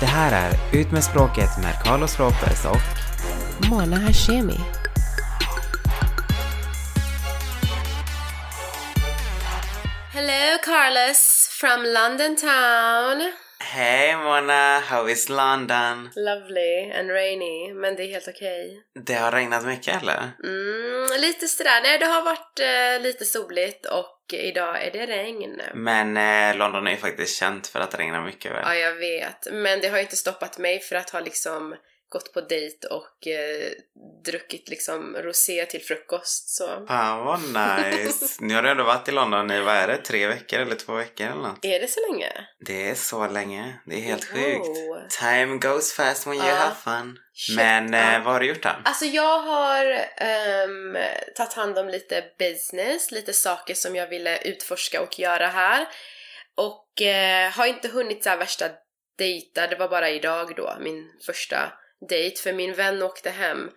Det här är Ut med språket med Carlos Ropez och Mona Hashemi. Hello Carlos from London town. Hej Mona, how is London? Lovely and rainy, men det är helt okej. Det har regnat mycket eller? Mm, lite sådär. Nej, det har varit eh, lite soligt och idag är det regn. Men eh, London är ju faktiskt känt för att det regnar mycket väl? Ja, jag vet. Men det har ju inte stoppat mig för att ha liksom gått på dejt och eh, druckit liksom rosé till frukost så. Fan vad nice! nu har du ändå varit i London i, vad är det, tre veckor eller två veckor eller något? Är det så länge? Det är så länge. Det är helt Wow. sjukt. Time goes fast when you Ja. have fun. Shit, Men eh, vad har du gjort då? Alltså jag har um, tagit hand om lite business, lite saker som jag ville utforska och göra här. Och eh, har inte hunnit så värsta dejta, det var bara idag då, min första dejt, för min vän åkte hem.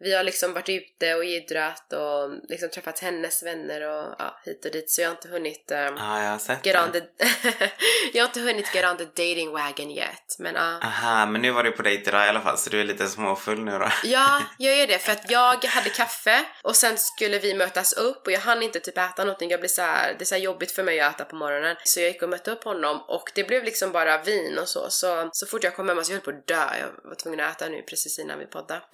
Vi har liksom varit ute och idrat och liksom träffat hennes vänner och ja, hit och dit så jag har inte hunnit um, Ja, jag har sett get on the... jag har inte hunnit get on the dating wagon yet, men ja. Aha, men nu var du på dejt idag i alla fall så du är lite småfull nu då? Ja, jag är det för att jag hade kaffe och sen skulle vi mötas upp och jag hann inte typ äta någonting. Jag blev så här, det är så jobbigt för mig att äta på morgonen. Så jag gick och mötte upp honom och det blev liksom bara vin och så. Så, så fort jag kom hem, alltså jag höll på att dö. Jag var tvungen att äta nu precis innan vi poddade.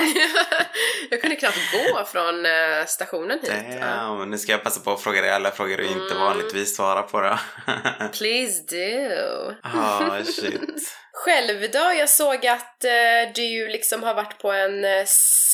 jag kunde knappt gå från eh, stationen hit. Ja. Damn, nu ska jag passa på att fråga dig alla frågor du inte Mm. vanligtvis svarar på då. Please do. Ah, shit. Själv då? Jag såg att eh, du liksom har varit på en eh,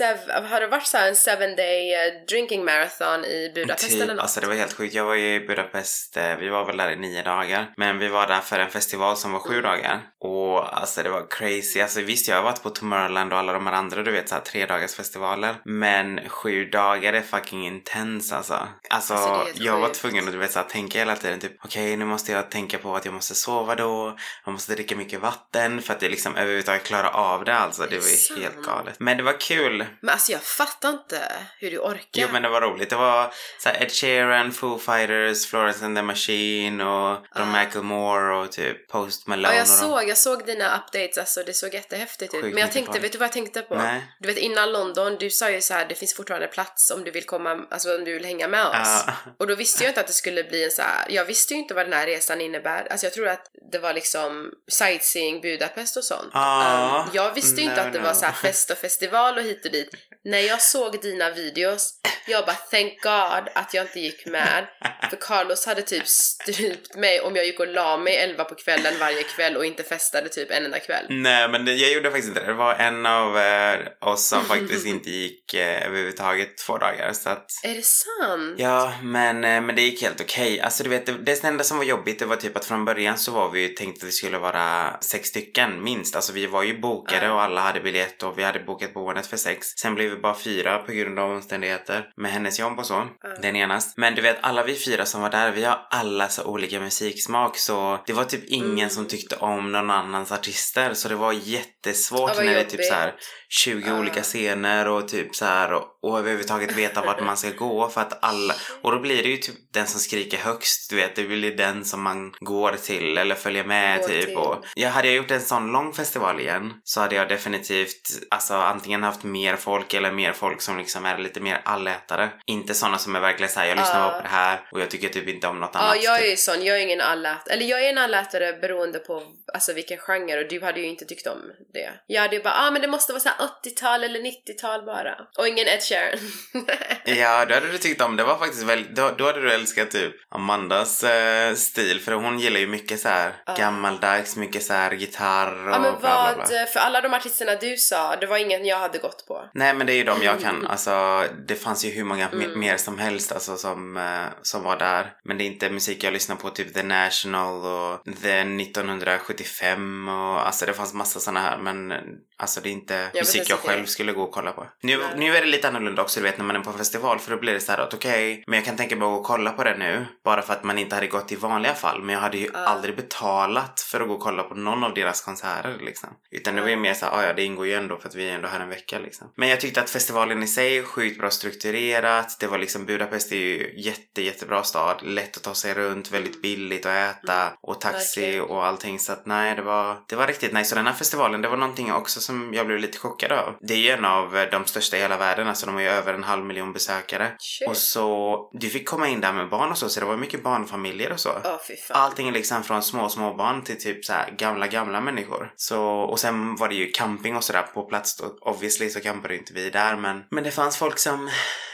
sev- har det varit så en seven day eh, drinking marathon i Budapest eller Typ, något? alltså det var helt sjukt. Jag var ju i Budapest, eh, vi var väl där i nio dagar. Men vi var där för en festival som var sju Mm. dagar. Och alltså det var crazy. Alltså visst, jag har varit på Tomorrowland och alla de här andra, du vet så här tre dagars festivaler. Men sju dagar är fucking intense alltså. Alltså, Alltså, jag var tvungen att du vet så här, tänka hela tiden typ okej nu måste jag tänka på att jag måste sova då. Jag måste dricka mycket vatten för att jag liksom överhuvudtaget klara av det alltså. Det var ju sant. helt galet. Men det var kul. Men alltså jag fattar inte hur du orkar. Jo men det var roligt. Det var så här Ed Sheeran, Foo Fighters, Florence and the Machine och Don Ah. Macklemore och typ Post Malone Ja, jag såg, jag såg dina updates, alltså det såg jättehäftigt ut. Men jag tänkte, vet du vad jag tänkte på? Nej. Du vet innan London, du sa ju så här, det finns fortfarande plats om du vill komma, alltså om du vill hänga med oss. Ja. Och då visste jag inte att det skulle bli en så här, jag visste ju inte vad den här resan innebär. Alltså jag tror att det var liksom sightseeing Budapest och sånt. Ja. Um, jag visste ju inte No, att det no. var så fest och festival och hit och dit. När jag såg dina videos, jag bara thank God att jag inte gick med. För Carlos hade typ strypt mig om jag gick och la mig 11 på kvällen varje kväll och inte festade typ en enda kväll. Nej men det, jag gjorde faktiskt inte det. Det var en av eh, oss som faktiskt inte gick eh, överhuvudtaget två dagar så att Är det sant? Ja, men, eh, men det gick helt okej. Alltså du vet, det, det enda som var jobbigt det var typ att från början så var vi ju tänkt att vi skulle vara sex stycken minst. Alltså vi var ju bokade och alla hade biljett och vi hade bokat boendet för sex. Sen blev vi bara fyra på grund av omständigheter med hennes jobb och så. Ja. Den enast. Men du vet, alla vi fyra som var där, vi har alla så olika musiksmak så det var typ ingen Mm. som tyckte om någon annans artister så det var jättesvårt Ja, när det är typ så här 20 Ja. olika scener och typ så här och, och överhuvudtaget veta vart man ska gå för att alla och då blir det ju typ den som skriker högst, du vet, det blir den som man går till eller följer med Går typ till. och jag hade jag gjort en sån lång festival igen så hade jag definitivt alltså antingen haft mer folk eller mer folk som liksom är lite mer allätare. Inte såna som är verkligen såhär, jag lyssnar Ja. bara på det här och jag tycker typ inte om något Ja, annat. jag är typ. ju sån. Jag är ingen allätare. Eller jag är en allätare beroende på alltså, vilken genre och du hade ju inte tyckt om det. Jag hade ju bara, ah men det måste vara så här 80-tal eller 90-tal bara. Och ingen Ed Sheeran. Ja, då hade du tyckt om det. var faktiskt väldigt, då, då hade du älskat typ Amandas eh, stil för hon gillar ju mycket så här Ja. gammaldags, mycket så här gitarr och ja men bla bla vad, bla. för alla de artisterna du sa, det var ingen jag hade gått på. Nej men det är ju de jag kan. Alltså det fanns ju hur många Mm. mer som helst alltså som, eh, som var där. Men det är inte musik jag lyssnar på, typ The National och The 1975 och alltså det fanns massa såna här men alltså det är inte men musik jag jag. själv skulle gå och kolla på. Nu, Nej. nu är det lite annorlunda också du vet när man är på festival för då blir det så här att okej, men jag kan tänka mig att gå och kolla på det nu bara för att man inte hade gått i vanliga fall. Men jag hade ju Ja. aldrig betalat för att gå och kolla på någon av deras konserter liksom. Utan det var ju mer så här, "Ah, ja det ingår ju ändå för att vi är ändå här en vecka liksom. Men jag tyckte tyckte att festivalen i sig är sjukt bra strukturerat. Det var liksom, Budapest är ju jätte, jättebra stad. Lätt att ta sig runt, väldigt billigt att äta och taxi Verkligen. och allting. Så att nej, det var, det var riktigt nice. Och den här festivalen, det var någonting också som jag blev lite chockad av. Det är ju en av eh, de största i hela världen, alltså de har ju över en halv miljon besökare. Shit. Och så, du fick komma in där med barn och så, så det var mycket barnfamiljer och så. Fan. Allting är liksom från små, små barn till typ så här gamla, gamla människor. Så, och sen var det ju camping och sådär på plats då. Obviously så campade inte vi där men, men det fanns folk som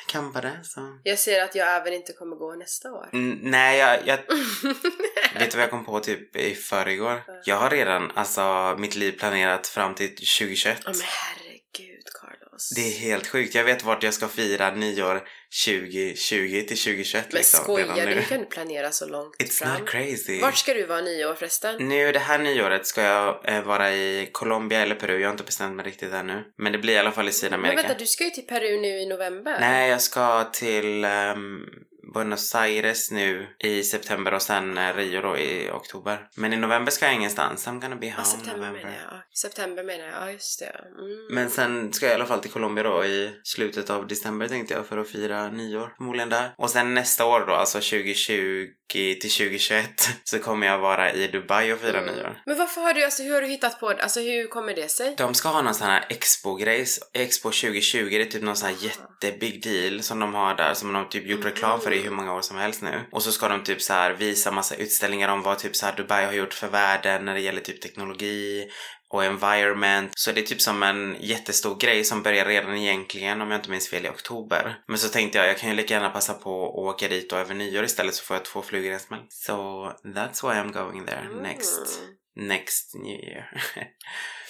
campade så. Jag ser att jag även inte kommer gå nästa år. Mm, nej, jag, jag vet du vad jag kom på typ i förrgår? Jag har redan alltså mitt liv planerat fram till 2021. Åh men herregud Carlos. Det är helt sjukt. Jag vet vart jag ska fira nyår 2020 till 2021 Men liksom. skojar du? kan du planera så långt It's fram? not crazy. Vart ska du vara nyår förresten? Nu det här nyåret ska jag eh, vara i Colombia eller Peru. Jag har inte bestämt mig riktigt ännu. Men det blir i alla fall i Men Sydamerika. vänta, du ska ju till Peru nu i november. Nej, jag ska till ehm, Buenos Aires nu i september och sen eh, Rio då i oktober. Men i november ska jag ingenstans. I'm gonna be Ja, home september november. menar jag. Ja, September menar jag. Ja, just det. Mm. Men sen ska jag i alla fall till Colombia då i slutet av december tänkte jag för att fira nyår förmodligen där. Och sen nästa år då, alltså 2020 till 2021 så kommer jag vara i Dubai och fira Mm. nyår. Men varför har du, alltså hur har du hittat på det? Alltså hur kommer det sig? De ska ha någon sån här expo-grej. Expo 2020, det är typ någon sån här jättebig deal som de har där som de typ gjort reklam för i hur många år som helst nu. Och så ska de typ så här visa massa utställningar om vad typ så här Dubai har gjort för världen när det gäller typ teknologi och environment. Så det är typ som en jättestor grej som börjar redan egentligen, om jag inte minns fel, i oktober. Men så tänkte jag, jag kan ju lika gärna passa på att åka dit och över nyår istället så får jag två flugor i en smäll. So that's why I'm going there next. Next new year. Mm.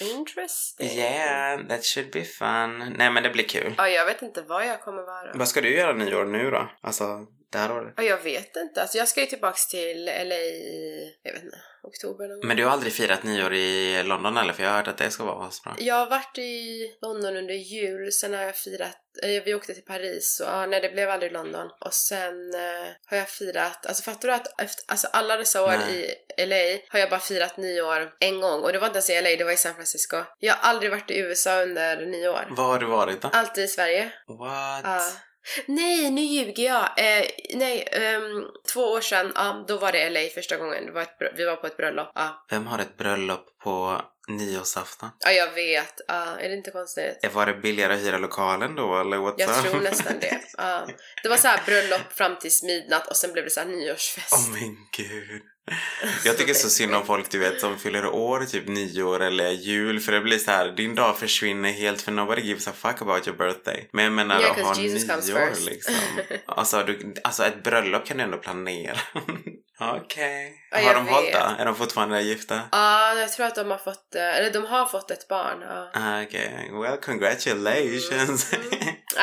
Interesting. Yeah, that should be fun. Nej men det blir kul. Ja, jag vet inte vad jag kommer vara. Vad ska du göra nyår nu då? Alltså, det här året? Ja, jag vet inte. Alltså jag ska ju tillbaks till LA i, jag vet inte, oktober någon gång. Men du har aldrig firat nyår i London eller? För jag har hört att det ska vara asbra. Jag har varit i London under jul, sen har jag firat, eh, vi åkte till Paris och ja, nej det blev aldrig London. Och sen eh, har jag firat, alltså fattar du att efter, alltså alla dessa år Nej. i LA har jag bara firat nyår en gång och det var inte ens i LA, det var i San Francisco. Jag har aldrig varit i USA under nyår. Var har du varit då? Alltid i Sverige. What? Ja. Nej, nu ljuger jag. Eh, nej, um, två år sedan, ja, då var det LA första gången. Det var ett, vi var på ett bröllop. Ja, Vem har ett bröllop på nyårsafton? ja jag vet. Ja, är det inte konstigt? Var det billigare att hyra lokalen då eller what's Jag tror nästan det. Ja. Det var så här bröllop fram tills midnatt och sen blev det så här nyårsfest. Åh min gud. Jag tycker så synd om folk du vet som fyller år, typ nyår eller jul för det blir så här, din dag försvinner helt för nobody gives a fuck about your birthday. Men jag menar Yeah, att ha Jesus nyår liksom. Alltså, du, alltså ett bröllop kan du ändå planera. Okej. Ja, Har jag de hållit det? Är de fortfarande gifta? Ja, jag tror att de har fått, eh, eller de har fått ett barn. Ja. Ah, Okej, well congratulations.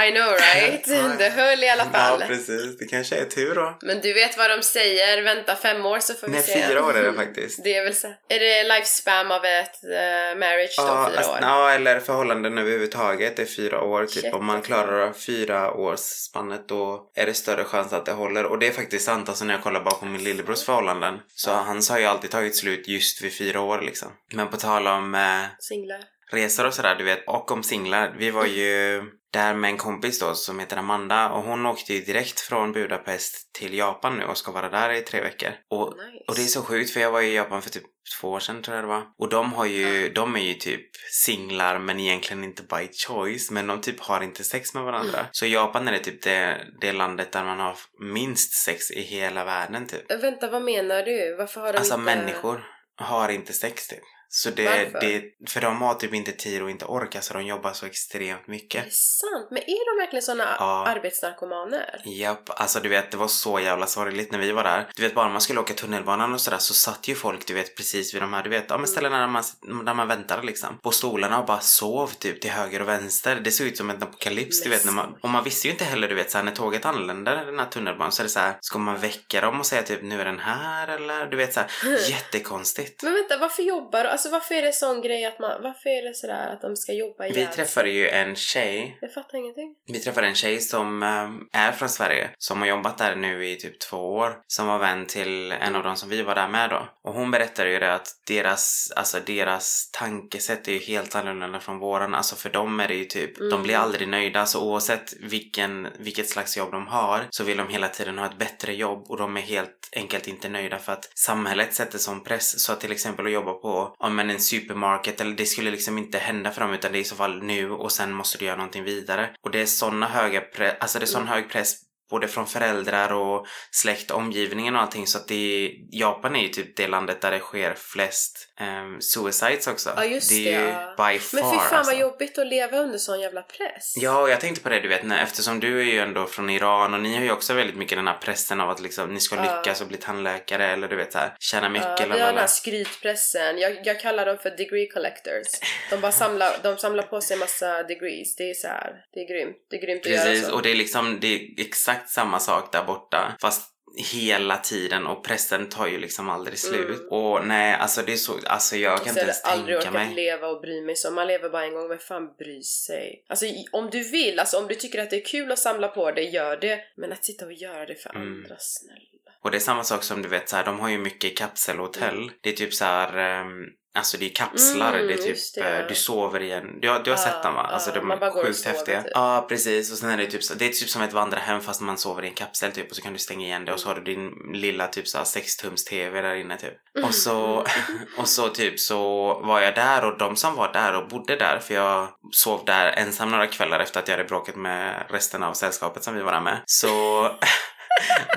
I know right? Det höll i alla ja fall. precis, det kanske är tur då. Men du vet vad de säger, vänta fem år så får vi Nej, se. fyra år är det faktiskt. Det är väl så. Är det lifespan av ett eh, marriage då, Ja, fyra alltså, år? ja, eller förhållanden överhuvudtaget är fyra år. Typ Shit, om man klarar fyra års spannet då är det större chans att det håller. Och det är faktiskt sant alltså när jag kollar bakom min lillebrors förhållanden. Så hans har ju alltid tagit slut just vid fyra år liksom. Men på tal om eh, Singlar? Resor och sådär du vet, och om singlar. Vi var ju där med en kompis då som heter Amanda och hon åkte ju direkt från Budapest till Japan nu och ska vara där i tre veckor. Och Nice. och det är så sjukt för jag var i Japan för typ två år sedan tror jag det var. Och de har ju, de är ju typ singlar men egentligen inte by choice. Men de typ har inte sex med varandra. Mm. Så Japan är det typ det, det landet där man har minst sex i hela världen typ. Vänta, vad menar du? Varför har de Alltså inte... människor har inte sex typ. Så det, Varför? det, för de har typ inte tid och inte orkar så de jobbar så extremt Är mycket. det sant? Men är de verkligen såna Ja. arbetsnarkomaner? Japp, alltså du vet det var så jävla sorgligt när vi var där. Du vet bara man skulle åka tunnelbanan och sådär så satt ju folk du vet precis vid de här du vet, ja men ställena där man, där man väntade liksom. På stolarna och bara sov typ till höger och vänster. Det såg ut som en apokalyps du vet när man, och man visste ju inte heller du vet såhär när tåget anländer den här tunnelbanan så är det så här, ska man väcka dem och säga typ nu är den här eller du vet såhär jättekonstigt. Men vänta, varför jobbar? Alltså alltså varför är det sån grej att man, varför är det sådär att de ska jobba Vi ihjäl sig? träffade ju en tjej Jag fattar ingenting. Vi träffade en tjej som eh, är från Sverige, som har jobbat där nu i typ två år, som var vän till en av dem som vi var där med då. Och hon berättade ju det att deras, alltså deras tankesätt är ju helt annorlunda från våran. Alltså för dem är det ju typ, de blir Mm. aldrig nöjda. Så oavsett vilken, vilket slags jobb de har så vill de hela tiden ha ett bättre jobb och de är helt enkelt inte nöjda för att samhället sätter sån press. Så att till exempel att jobba på, men en supermarket eller det skulle liksom inte hända för dem utan det är i så fall nu och sen måste du göra någonting vidare. Och det är såna höga pre- alltså det är sån Mm. hög press både från föräldrar och släkt, omgivningen och allting så att det Japan är ju typ det landet där det sker flest um, suicides också. Ja, just det det, är ja. by far Men fy fan alltså. vad jobbigt att leva under sån jävla press. Ja, och jag tänkte på det du vet, när, eftersom du är ju ändå från Iran och ni har ju också väldigt mycket den här pressen av att liksom ni ska lyckas och bli tandläkare eller du vet så här, tjäna mycket Ja, vi har den här skrytpressen. Jag, jag kallar dem för degree collectors. De bara samlar, de samlar på sig massa degrees. Det är så här, det är grymt. Det är grymt att Precis, göra så. och det är liksom det är exakt samma sak där borta fast hela tiden och pressen tar ju liksom aldrig slut. Mm. Och nej, alltså det är så, alltså jag kan inte är det ens aldrig tänka orkat mig. leva och bry mig så. Man lever bara en gång, men fan bry sig? Alltså om du vill, alltså om du tycker att det är kul att samla på det, gör det. Men att sitta och göra det för Mm. andra, snälla. Och det är samma sak som du vet så här, de har ju mycket kapselhotell. Det är typ så här, ehm, alltså det är kapslar, Mm, det är typ, just det. eh, du sover i en, du har, du har Ja, sett dem va? Alltså de man bara är sjukt häftiga. typ. Ja precis, och sen är det typ så, det är typ som ett vandrarhem fast man sover i en kapsel typ och så kan du stänga igen det och så har du din lilla typ så här 6-tums TV där inne typ. Och så, och så typ så var jag där och de som var där och bodde där för jag sov där ensam några kvällar efter att jag hade bråkat med resten av sällskapet som vi var där med. Så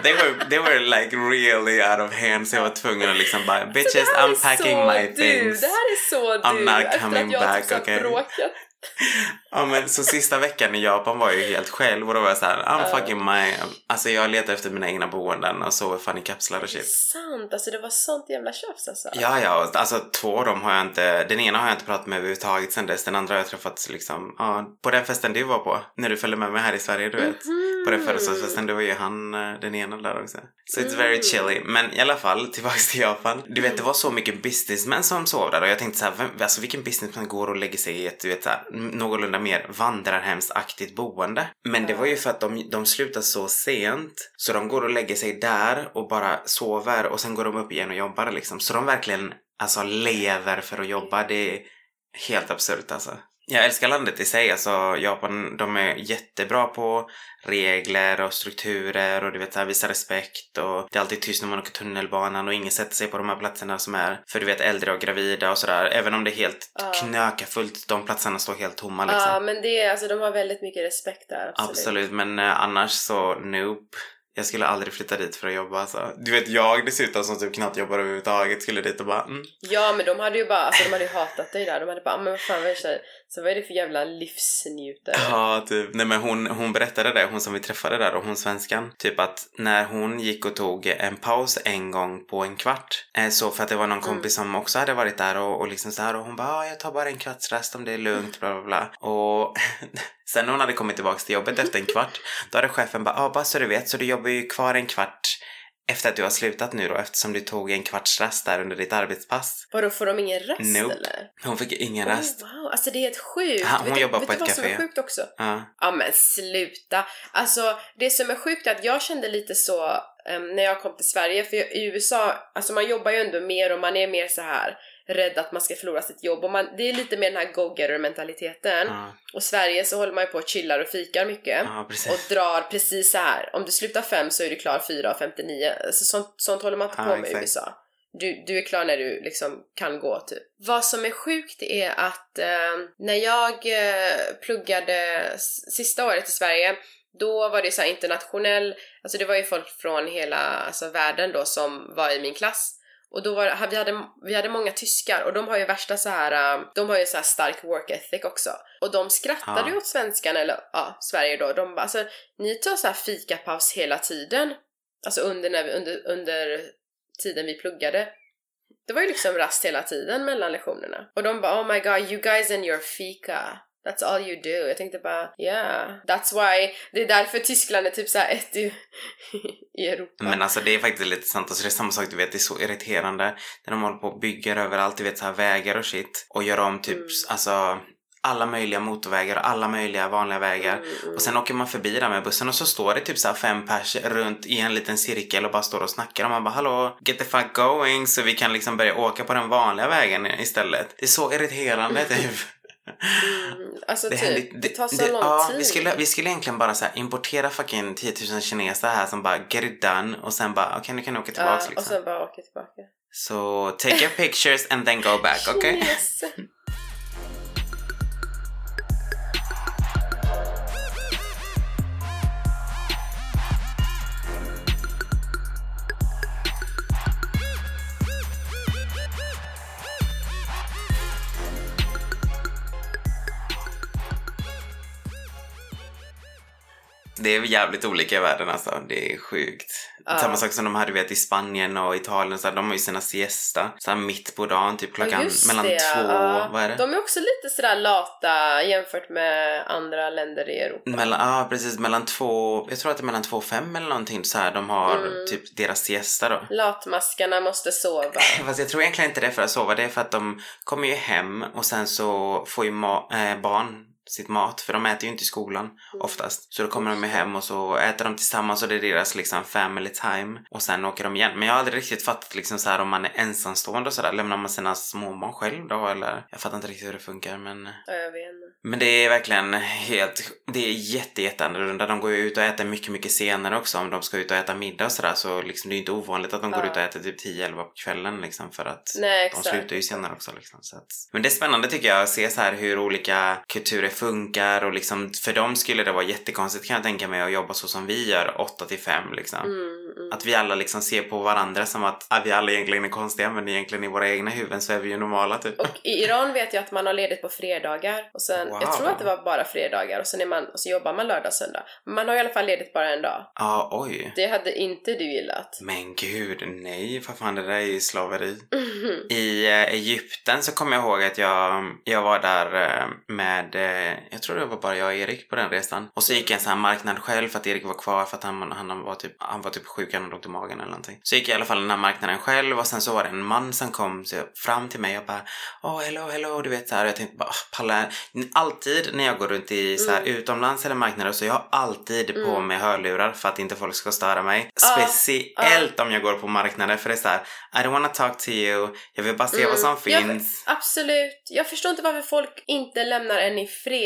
they were they were like really out of hand så jag var tvungen att liksom bara Så bitches I'm packing my du. things. Det här är så I'm du. not efter coming back, typ här okay? bråkat. Ja men så sista veckan i Japan var jag ju helt själv och då var jag såhär I'm Ja. fucking my... Alltså jag letar efter mina egna boenden och sover fan i kapslar och shit. sant, alltså det var sånt jävla tjafs alltså. Ja, ja, alltså två av dem har jag inte, den ena har jag inte pratat med överhuvudtaget sen dess, den andra har jag träffat liksom, ja, på den festen du var på, när du följde med mig här i Sverige, du vet. Mhm. På den födelsedagsfesten, då var ju han eh, den ena där också. Så it's Mm. very chilly. Men i alla fall, tillbaks till Japan. Du vet, det var så mycket businessmän som sov där och jag tänkte så här, vem, alltså vilken businessman går och lägger sig i ett, du vet, så här, någorlunda mer vandrarhemsaktigt boende? Men det var ju för att de, de slutar så sent, så de går och lägger sig där och bara sover och sen går de upp igen och jobbar liksom. Så de verkligen, alltså lever för att jobba. Det är helt absurt alltså. Jag älskar landet i sig, alltså Japan, de är jättebra på regler och strukturer och du vet så här, visa respekt och det är alltid tyst när man åker tunnelbanan och ingen sätter sig på de här platserna som är för du vet äldre och gravida och sådär. Även om det är helt Ja. knökafullt, de platserna står helt tomma liksom. Ja, men det är, alltså de har väldigt mycket respekt där. Absolut. Absolut, men eh, annars så nope. Jag skulle aldrig flytta dit för att jobba alltså. Du vet jag dessutom som typ knappt jobbar överhuvudtaget skulle dit och bara mm. Ja, men de hade ju bara, alltså de hade ju hatat dig där. De hade bara, "Ah, men vad fan vad är det, så vad är det för jävla livsnjutare? Ja, typ. Nej men hon, hon berättade det, hon som vi träffade där och hon svenskan. Typ att när hon gick och tog en paus en gång på en kvart. Eh, så för att det var någon kompis som också hade varit där och, och liksom så här och hon bara ah, jag tar bara en kvarts rast om det är lugnt bla bla bla. Och sen när hon hade kommit tillbaks till jobbet efter en kvart då hade chefen bara ah, bara så du vet så du jobbar ju kvar en kvart efter att du har slutat nu då eftersom du tog en kvarts rast där under ditt arbetspass. Vadå, får de ingen rast Nope. eller? Hon fick ingen Oh, rast. wow, alltså det är helt sjukt. Ja, hon vet du- jobbar vet på du ett vad som är café. sjukt också? Ja. Ja men sluta! Alltså det som är sjukt är att jag kände lite så em, när jag kom till Sverige, för i USA, alltså man jobbar ju ändå mer och man är mer så här rädd att man ska förlora sitt jobb och man, det är lite mer den här go-getter mentaliteten. Ja, Och Sverige så håller man ju på och chillar och fikar mycket. ja. Och drar precis så här. om du slutar fem så är du klar fyra av 59. Alltså sånt, sånt håller man inte Ja, på med i. USA. Du, du är klar när du liksom kan gå typ. Vad som är sjukt är att eh, när jag eh, pluggade sista året i Sverige då var det så internationell, alltså det var ju folk från hela alltså världen då som var i min klass. Och då var vi hade, vi hade många tyskar och de har ju värsta så här, eh, de har ju så här stark work ethic också. Och de skrattade ju åt svenskarna, eller ja, Sverige då. De bara alltså, ni tar så här fikapaus hela tiden. Alltså under, när vi, under, under tiden vi pluggade. Det var ju liksom rast hela tiden mellan lektionerna. Och de bara oh my god, you guys and your fika. That's all you do. Jag tänkte bara, yeah. That's why. Det är därför Tyskland är typ såhär ett i, i Europa. Men alltså det är faktiskt lite sant. Alltså det är samma sak, du vet, det är så irriterande när de håller på och bygger överallt, du vet så här vägar och shit. Och gör om typ, Mm. alltså alla möjliga motorvägar och alla möjliga vanliga vägar. Mm, mm. Och sen åker man förbi där med bussen och så står det typ så fem pers runt i en liten cirkel och bara står och snackar och man bara hallå, get the fuck going så vi kan liksom börja åka på den vanliga vägen istället. Det är så irriterande typ. Mm, alltså Det typ, händer- det, tar så det- lång ja, tid. Vi skulle, vi skulle egentligen bara så importera fucking 10 000 kineser här som bara get it done och sen bara okej nu kan ni åka tillbaks Ja, liksom. Och sen bara åka tillbaka. Så take your pictures and then go back, okej? Yes. Det är jävligt olika i världen alltså. Det är sjukt. Ja. Samma sak som de hade vet i Spanien och Italien. Så här, de har ju sina siesta. Så här, mitt på dagen, typ klockan just mellan det, två, ja. vad är det? De är också lite sådär lata jämfört med andra länder i Europa. Mellan, ja precis, mellan två, jag tror att det är mellan två och fem eller någonting så här. De har Mm. typ deras siesta då. Latmaskarna måste sova. Fast jag tror egentligen inte det är för att sova. Det är för att de kommer ju hem och sen så får ju ma- äh, barn sitt mat. För de äter ju inte i skolan Mm. oftast. Så då kommer de hem och så äter de tillsammans och det är deras liksom family time. Och sen åker de igen. Men jag har aldrig riktigt fattat liksom så här om man är ensamstående och sådär. Lämnar man sina småbarn själv då eller? Jag fattar inte riktigt hur det funkar men... Ja, jag vet inte. Men det är verkligen helt, det är jätte, jätte annorlunda. De går ju ut och äter mycket, mycket senare också om de ska ut och äta middag och sådär. Så liksom det är inte ovanligt att de går Ja. ut och äter typ 10-11 på kvällen liksom för att Nej, de slutar ju senare också liksom. Så att... Men det är spännande tycker jag att se så här hur olika kulturer funkar och liksom för dem skulle det vara jättekonstigt kan jag tänka mig att jobba så som vi gör 8 till 5 liksom. Mm, mm. Att vi alla liksom ser på varandra som att ah, vi alla egentligen är konstiga men egentligen i våra egna huvuden så är vi ju normala typ. Och i Iran vet jag att man har ledigt på fredagar och sen, Wow. jag tror att det var bara fredagar och sen är man, och så jobbar man lördag och söndag. Man har i alla fall ledigt bara en dag. Ja, oj. Det hade inte du gillat. Men gud, nej för fan det där är ju slaveri. Mhm. I eh, Egypten så kommer jag ihåg att jag, jag var där eh, med, eh, jag tror det var bara jag och Erik på den resan. Och så gick jag en sån här marknad själv för att Erik var kvar för att han, han, var, typ, han var typ sjuk, han ont i magen eller någonting. Så gick jag i alla fall den här marknaden själv och sen så var det en man som kom fram till mig och bara Åh, hello, hello, du vet så här. Och jag tänkte bara, "Ah, palla. Alltid när jag går runt i så här, utomlands eller marknader så jag har alltid på Mm. mig hörlurar för att inte folk ska störa mig. Ja, Speciellt om jag går på marknader för det är så här, I don't wanna talk to you. Jag vill bara se Mm. vad som Jag- finns. Absolut. Jag förstår inte varför folk inte lämnar en i fred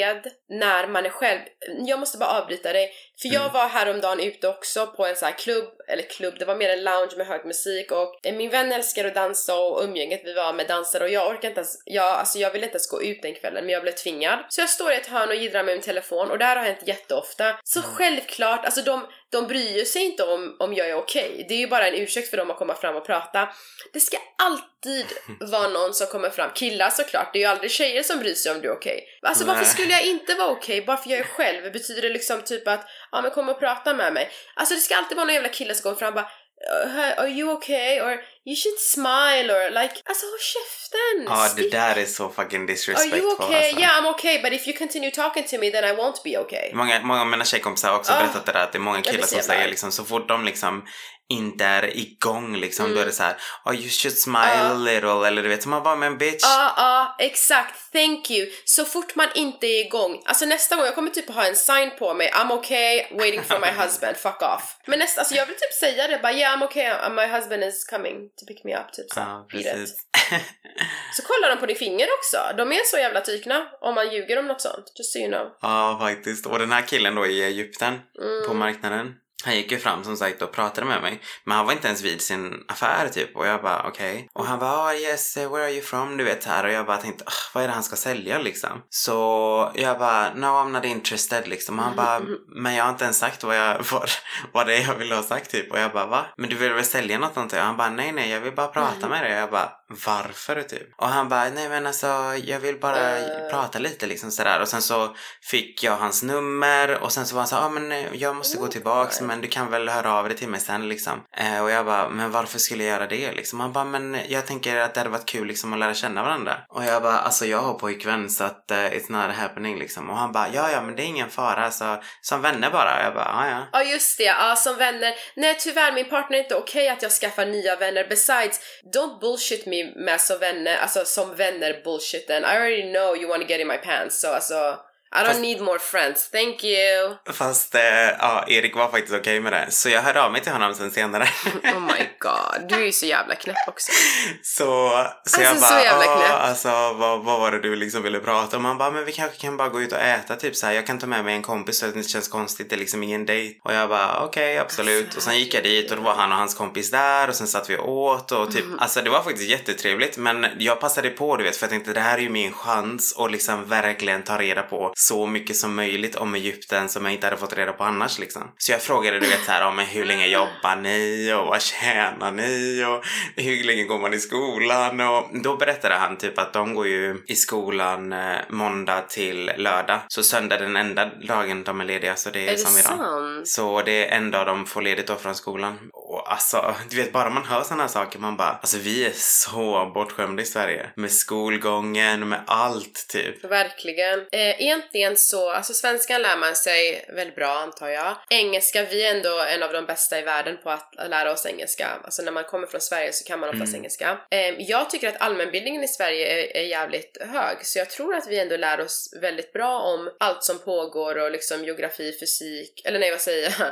när man är själv. Jag måste bara avbryta dig. För jag Mm. var häromdagen ute också på en sån här klubb, eller klubb, det var mer en lounge med hög musik och eh, min vän älskar att dansa och umgänget vi var med dansare och jag orkar inte ens, jag, alltså jag ville inte ens gå ut den kvällen men jag blev tvingad. Så jag står i ett hörn och jiddrar med min telefon och det här har hänt jätteofta. Så Mm. självklart, alltså de, de bryr sig inte om, om jag är okej. Det är ju bara en ursäkt för dem att komma fram och prata. Det ska alltid vara någon som kommer fram. Killar såklart, det är ju aldrig tjejer som bryr sig om du är okej. Alltså varför skulle jag inte vara okej bara för jag är själv? Betyder det liksom typ att, ja men kom och prata med mig. Alltså det ska alltid vara någon jävla kille som kommer fram och bara "Uh, Are you okay? Or you should smile or like, alltså håll käften! Ja, det Stick- där är så fucking Are disrespectful you okay? alltså. Yeah I'm okay but if you continue talking to me then I won't be okay. Många, många av mina tjejkompisar har också Ah. berättat det där att det är många killar som säger liksom så fort de liksom inte är igång liksom Mm. då är det så här oh you should smile a little eller du vet man bara men bitch Ja, ja, exakt. Thank you. Så fort man inte är igång. Alltså nästa gång, jag kommer typ ha en sign på mig. I'm okay, waiting for my husband, fuck off. Men nästa, alltså jag vill typ säga det bara yeah I'm okay, uh, my husband is coming to pick me up. Typ så. Ja, precis. Så kollar de på din finger också. De är så jävla tykna om man ljuger om något sånt. Just so you know. Ja, faktiskt. Och den här killen då i Egypten Mm. på marknaden. Han gick ju fram som sagt och pratade med mig. Men han var inte ens vid sin affär typ. Och jag bara okej. Och han bara oh, yes, where are you from? Du vet här. Och jag bara tänkte "Ah, vad är det han ska sälja liksom? Så jag bara no I'm not interested liksom. Och han bara men jag har inte ens sagt vad, jag, vad, vad det är jag vill ha sagt typ. Och jag bara va? Men du vill väl sälja något antar jag? Han bara nej nej jag vill bara prata med dig. Och jag bara varför typ? Och han bara, nej men alltså jag vill bara Eh. prata lite liksom sådär. Och sen så fick jag hans nummer och sen så var han så ja ah, men eh, jag måste gå tillbaks men du kan väl höra av dig till mig sen liksom. Eh, och jag bara, men varför skulle jag göra det liksom? Han bara, men jag tänker att det hade varit kul liksom att lära känna varandra. Och jag bara, alltså jag har pojkvän så att eh, it's not happening liksom. Och han bara, ja ja men det är ingen fara, alltså som vänner bara. Och jag bara, ja ja. Ja just det, ja som vänner. Nej tyvärr min partner är inte okej att jag skaffar nya vänner. Besides, don't bullshit me med som vänner, alltså som vänner bullshitten. I already know you wanna get in my pants så alltså I don't Fast- need more friends, thank you. Fast eh, ja, Erik var faktiskt okej med det. Så jag hörde av mig till honom sen senare. Oh my god, du är ju så jävla knäpp också. Så, så Alltså, jag så bara, jävla "Åh, knäpp." alltså vad, vad var det du liksom ville prata om? Han bara, men vi kanske kan bara gå ut och äta typ så här. Jag kan ta med mig en kompis så att det inte känns konstigt. Det är liksom ingen dejt. Och jag bara, okej absolut. Alltså, och sen gick jag dit och då var han och hans kompis där och sen satt vi och åt och typ, Mm. alltså det var faktiskt jättetrevligt. Men jag passade på du vet för jag tänkte det här är ju min chans att liksom verkligen ta reda på så mycket som möjligt om Egypten som jag inte hade fått reda på annars liksom. Så jag frågade du vet så här, ja, men hur länge jobbar ni och vad tjänar ni och hur länge går man i skolan och då berättade han typ att de går ju i skolan eh, måndag till lördag. Så söndag är den enda dagen de är lediga så det är, Är det som idag. sant? Så det är en dag de får ledigt då från skolan. Och alltså, du vet bara man hör såna här saker man bara, alltså vi är så bortskämda i Sverige. Med skolgången, med allt typ. Verkligen. Eh, egentligen så, alltså svenskan lär man sig väldigt bra antar jag. Engelska, vi är ändå en av de bästa i världen på att lära oss engelska. Alltså när man kommer från Sverige så kan man oftast Mm. engelska. Eh, jag tycker att allmänbildningen i Sverige är, är jävligt hög, så jag tror att vi ändå lär oss väldigt bra om allt som pågår och liksom geografi, fysik, eller nej vad säger jag?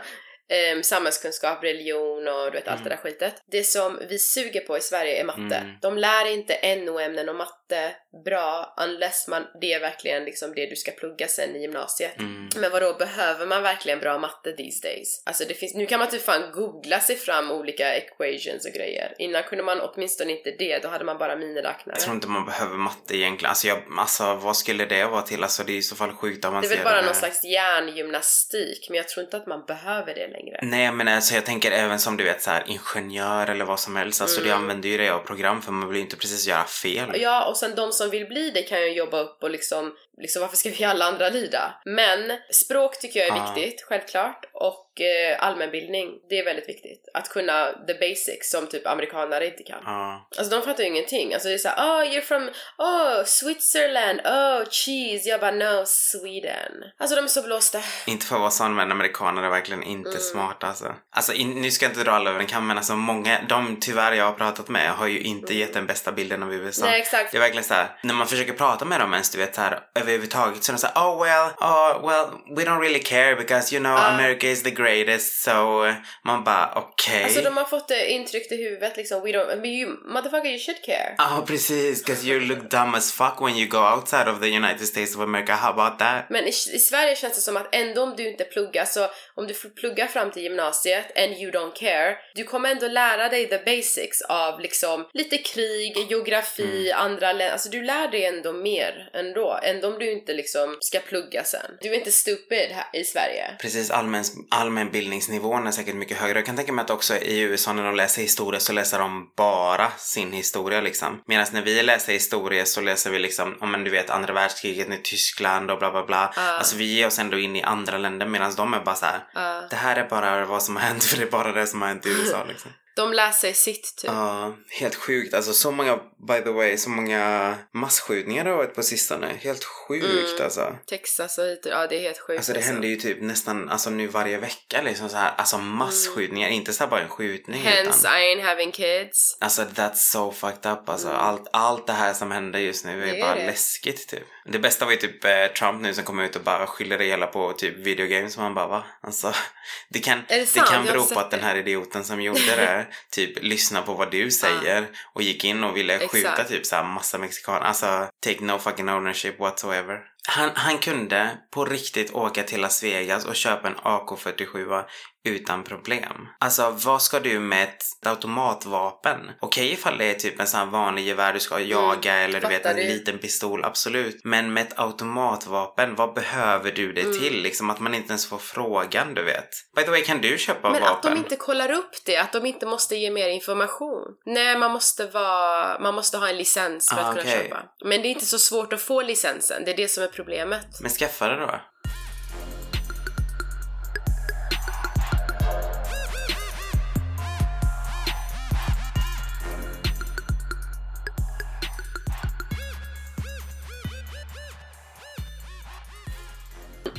Ehm, samhällskunskap, religion och du vet allt det där skitet. Det som vi suger på i Sverige är matte. Mm. De lär inte NO-ämnen och matte bra unless man, det är verkligen liksom det du ska plugga sen i gymnasiet. Mm. Men vadå, behöver man verkligen bra matte these days? Alltså det finns, nu kan man typ fan googla sig fram olika equations och grejer. Innan kunde man åtminstone inte det, då hade man bara miniräknare. Jag tror inte man behöver matte egentligen. Alltså, jag, alltså vad skulle det vara till? Alltså det är i så fall sjukt Det är väl bara någon slags hjärngymnastik, men jag tror inte att man behöver det längre. Nej men alltså jag tänker även som du vet så här ingenjör eller vad som helst. Alltså Mm. du använder ju det av program för man vill ju inte precis göra fel. Ja, och sen de som vill bli det kan ju jobba upp och liksom, liksom varför ska vi alla andra lida? Men språk tycker jag är Ja. viktigt, självklart. Och eh, allmänbildning, det är väldigt viktigt. Att kunna the basics som typ amerikanare inte kan. Ja. Alltså de fattar ju ingenting. Alltså det är såhär, oh you're from, oh Switzerland, oh cheese. Jag bara, no Sweden. Alltså de är så blåsta. Inte för att vara sån men amerikaner är verkligen inte Mm. smarta alltså. Alltså in, nu ska jag inte dra alla över en kam men alltså många, de tyvärr jag har pratat med har ju inte gett den bästa bilden av USA. Nej exakt. Det är verkligen så här, när man försöker prata med dem ens du vet så här överhuvudtaget så de såhär oh well, oh well we don't really care because you know Ja. America is the greatest so man bara okej. Alltså de har fått det intryckt i huvudet liksom, we don't, but you, motherfucker you should care. Ja precis, because you look dumb as fuck when you go outside of the United States of America. How about that? Men i, i Sverige känns det som att ändå om du inte pluggar, så om du pluggar fram till gymnasiet and you don't care, du kommer ändå lära dig the basics av liksom lite krig, geografi, andra länder, alltså du lär dig ändå mer ändå, ändå om du inte liksom ska plugga sen. Du är inte stupid här i Sverige. Precis, allmän, allmänbildningsnivån är säkert mycket högre. Jag kan tänka mig att också i USA när de läser historia så läser de bara sin historia liksom. Medan när vi läser historia så läser vi liksom, om men du vet andra världskriget i Tyskland och bla bla bla. Ja. Alltså vi ger oss ändå in i andra länder medan de är bara så här. Ja. Det här är bara vad som har hänt för det är bara det som har hänt i USA liksom. De lär sig sitt typ. Ja, helt sjukt. Alltså så många, by the way, så många masskjutningar det har varit på sistone. Helt sjukt Mm. alltså. Texas och hit, ja det är helt sjukt. Alltså det händer ju typ nästan, alltså nu varje vecka liksom så här, alltså masskjutningar, inte så bara en skjutning Hence utan. I ain't having kids. Alltså that's so fucked up alltså. Mm. Allt, allt det här som händer just nu är är bara det. läskigt typ. Det bästa var ju typ eh, Trump nu som kom ut och bara skyller det hela på typ videogames och man bara va? Alltså det kan, det det sant? kan bero på att den här idioten som gjorde det typ lyssnar på vad du säger och gick in och ville skjuta Exakt. typ så här massa mexikaner. Alltså take no fucking ownership whatsoever. Han, han kunde på riktigt åka till Las Vegas och köpa en AK47 utan problem. Alltså vad ska du med ett automatvapen? Okej ifall det är typ en sån här vanlig gevär du ska jaga eller du vet en du? liten pistol, absolut. Men med ett automatvapen, vad behöver du det Mm. till? Liksom att man inte ens får frågan, du vet. By the way, kan du köpa Men att vapen? de inte kollar upp det, att de inte måste ge mer information. Nej, man måste vara, man måste ha en licens för Ah, att kunna okej. köpa. Men det är inte så svårt att få licensen, det är det som är problemet. Men skaffa det då.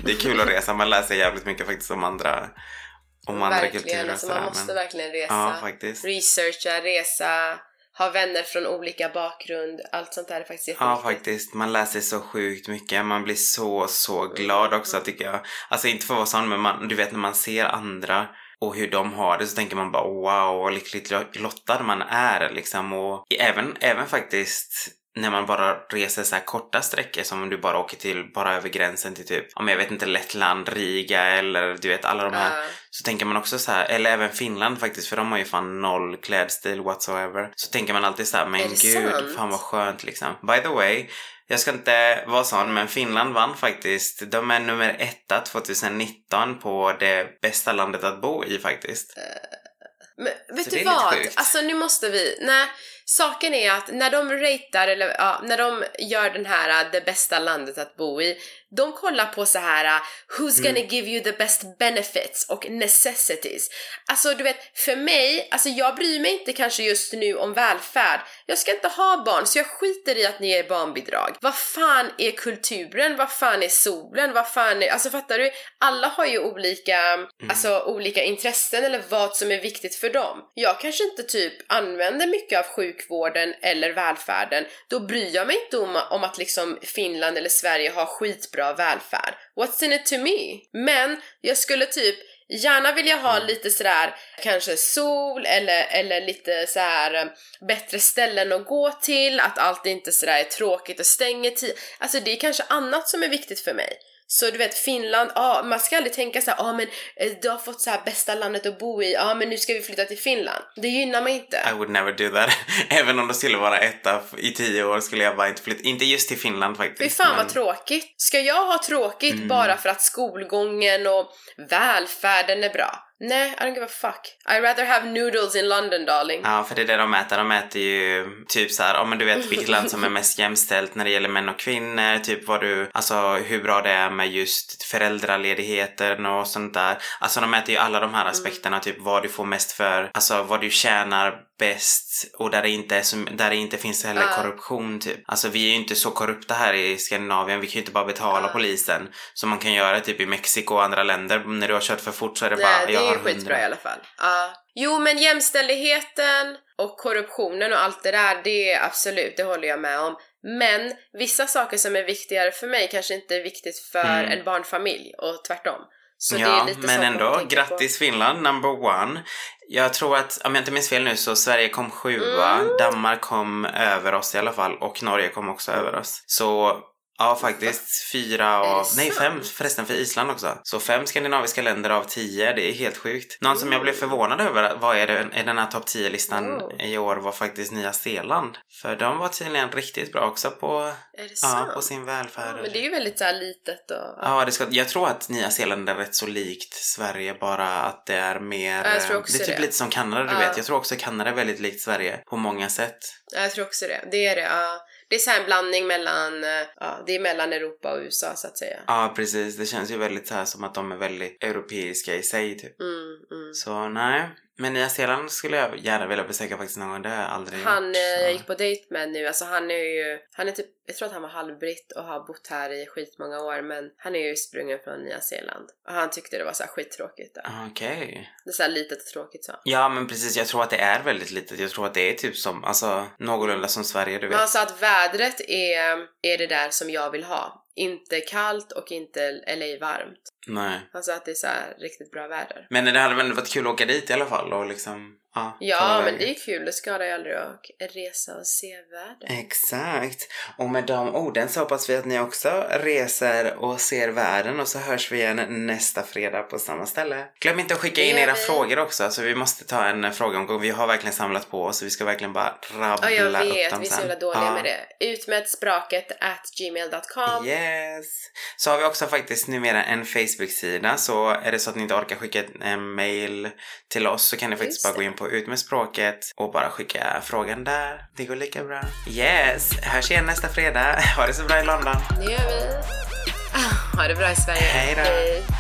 Det är kul att resa, man lär sig jävligt mycket faktiskt om andra, om andra kulturer verkligen, alltså man måste men- verkligen resa. Ja, faktiskt. Researcha, resa, ha vänner från olika bakgrund. Allt sånt där är faktiskt Ja, faktiskt. Man lär sig så sjukt mycket. Man blir så, så glad också tycker jag. Alltså inte för att vara sån, men man, du vet när man ser andra och hur de har det så tänker man bara wow, vad lyckligt lottad man är liksom. Och även, även faktiskt när man bara reser så här korta sträckor som om du bara åker till, bara över gränsen till typ, om jag vet inte, Lettland, Riga eller du vet alla de här Ja. så tänker man också så här, eller även Finland faktiskt, för de har ju fan noll klädstil whatsoever. Så tänker man alltid så här, men gud, sant? fan vad skönt liksom. By the way, jag ska inte vara sån, men Finland vann faktiskt. De är nummer etta 2019 på det bästa landet att bo i faktiskt. Men vet Så du vad? Alltså nu måste vi, nej. Saken är att när de ratear, eller ja, när de gör den här äh, det bästa landet att bo i, de kollar på så här uh, who's Mm. gonna give you the best benefits och necessities. Alltså du vet, för mig, alltså jag bryr mig inte kanske just nu om välfärd. Jag ska inte ha barn så jag skiter i att ni ger barnbidrag. Vad fan är kulturen? Vad fan är solen? Vad fan är, alltså fattar du? Alla har ju olika, Mm. alltså olika intressen eller vad som är viktigt för dem. Jag kanske inte typ använder mycket av sjukvården eller välfärden. Då bryr jag mig inte om, om att liksom Finland eller Sverige har skitbra välfärd. What's in it to me? Men jag skulle typ gärna vilja ha lite sådär kanske sol eller, eller lite så här eh, bättre ställen att gå till, att allt inte sådär är tråkigt och stänger tid. Alltså det är kanske annat som är viktigt för mig. Så du vet Finland, ja man ska aldrig tänka så här, ja men eh, du har fått så här bästa landet att bo i, ja men nu ska vi flytta till Finland. Det gynnar mig inte. I would never do that. Även om det skulle vara etta i tio år skulle jag bara inte flytta. Inte just till Finland Fy faktiskt. fan men- vad tråkigt. Ska jag ha tråkigt Mm. bara för att skolgången och välfärden är bra? Nej, I don't give a fuck. I rather have noodles in London darling. Ja, för det är det de äter. De äter ju typ så här, ja men du vet vilket land som är mest jämställt när det gäller män och kvinnor, typ vad du, alltså hur bra det är med just föräldraledigheten och sånt där. Alltså de äter ju alla de här aspekterna, typ vad du får mest för, alltså vad du tjänar bäst och där det inte, är där det inte finns heller Ja. korruption typ. Alltså vi är ju inte så korrupta här i Skandinavien, vi kan ju inte bara betala Ja. polisen som man kan göra typ i Mexiko och andra länder. När du har kört för fort så är det bara, Nej, det jag är ju skitbra 100. i alla fall. Ja. Jo, men jämställdheten och korruptionen och allt det där, det är absolut, det håller jag med om. Men vissa saker som är viktigare för mig kanske inte är viktigt för Mm. en barnfamilj och tvärtom. Så ja, men ändå, grattis Finland, number one. Jag tror att, om jag inte minns fel nu, så Sverige kom sjua, Mm. Danmark kom över oss i alla fall och Norge kom också över oss. Så ja, faktiskt fyra av, nej fem förresten för Island också. Så fem skandinaviska länder av tio, det är helt sjukt. Någon som jag blev förvånad över, vad är det, i den här topp 10-listan Oh. i år var faktiskt Nya Zeeland. För de var tydligen riktigt bra också på, Är det ja, på sin välfärd. Ja, men det är ju väldigt så här litet och... Ja, det ska, jag tror att Nya Zeeland är rätt så likt Sverige, bara att det är mer... Ja, jag tror också det är typ det. lite som Kanada, du Ja. vet. Jag tror också Kanada är väldigt likt Sverige på många sätt. Ja, jag tror också det. Det är det, ja. Det är så här en blandning mellan, eh, ja, det är mellan Europa och USA så att säga. Ja, precis. Det känns ju väldigt så här som att de är väldigt europeiska i sig, typ. Mm, mm. Så nej. Men Nya Zeeland skulle jag gärna vilja besöka faktiskt någon gång. Det har jag aldrig Han gjort. eh, så. jag gick på dejt med nu, alltså han är ju, han är typ, jag tror att han var halvbritt och har bott här i skitmånga år men han är ju sprungen från Nya Zeeland. Och han tyckte det var så här skittråkigt där. Okej. Det är så här litet och tråkigt så. Ja, men precis. Jag tror att det är väldigt litet. Jag tror att det är typ som, alltså någorlunda som Sverige, du vet. Han sa att vädret är, är det där som jag vill ha. Inte kallt och inte LA varmt. Nej. Sa att det är så riktigt bra väder. Men det hade väl varit kul att åka dit i alla fall och liksom Ja, Ja, men det är kul. Det skadar ju aldrig att resa och se världen. Exakt. Och med de orden så hoppas vi att ni också reser och ser världen och så hörs vi igen nästa fredag på samma ställe. Glöm inte att skicka in era vi. frågor också så vi måste ta en frågeomgång. Vi har verkligen samlat på oss så vi ska verkligen bara rabbla Ja, jag upp dem vet. Vi är så sen. jävla dåliga Ja. med det. Ut med språket at gmail.com. Yes! Så har vi också faktiskt numera en Facebook-sida så är det så att ni inte orkar skicka en mail till oss så kan ni faktiskt Just bara gå in på Ut med språket och bara skicka frågan där. Det går lika bra. Yes! Hörs igen nästa fredag. Ha det så bra i London. Det gör vi. Ah, Ha det bra i Sverige. Hej då.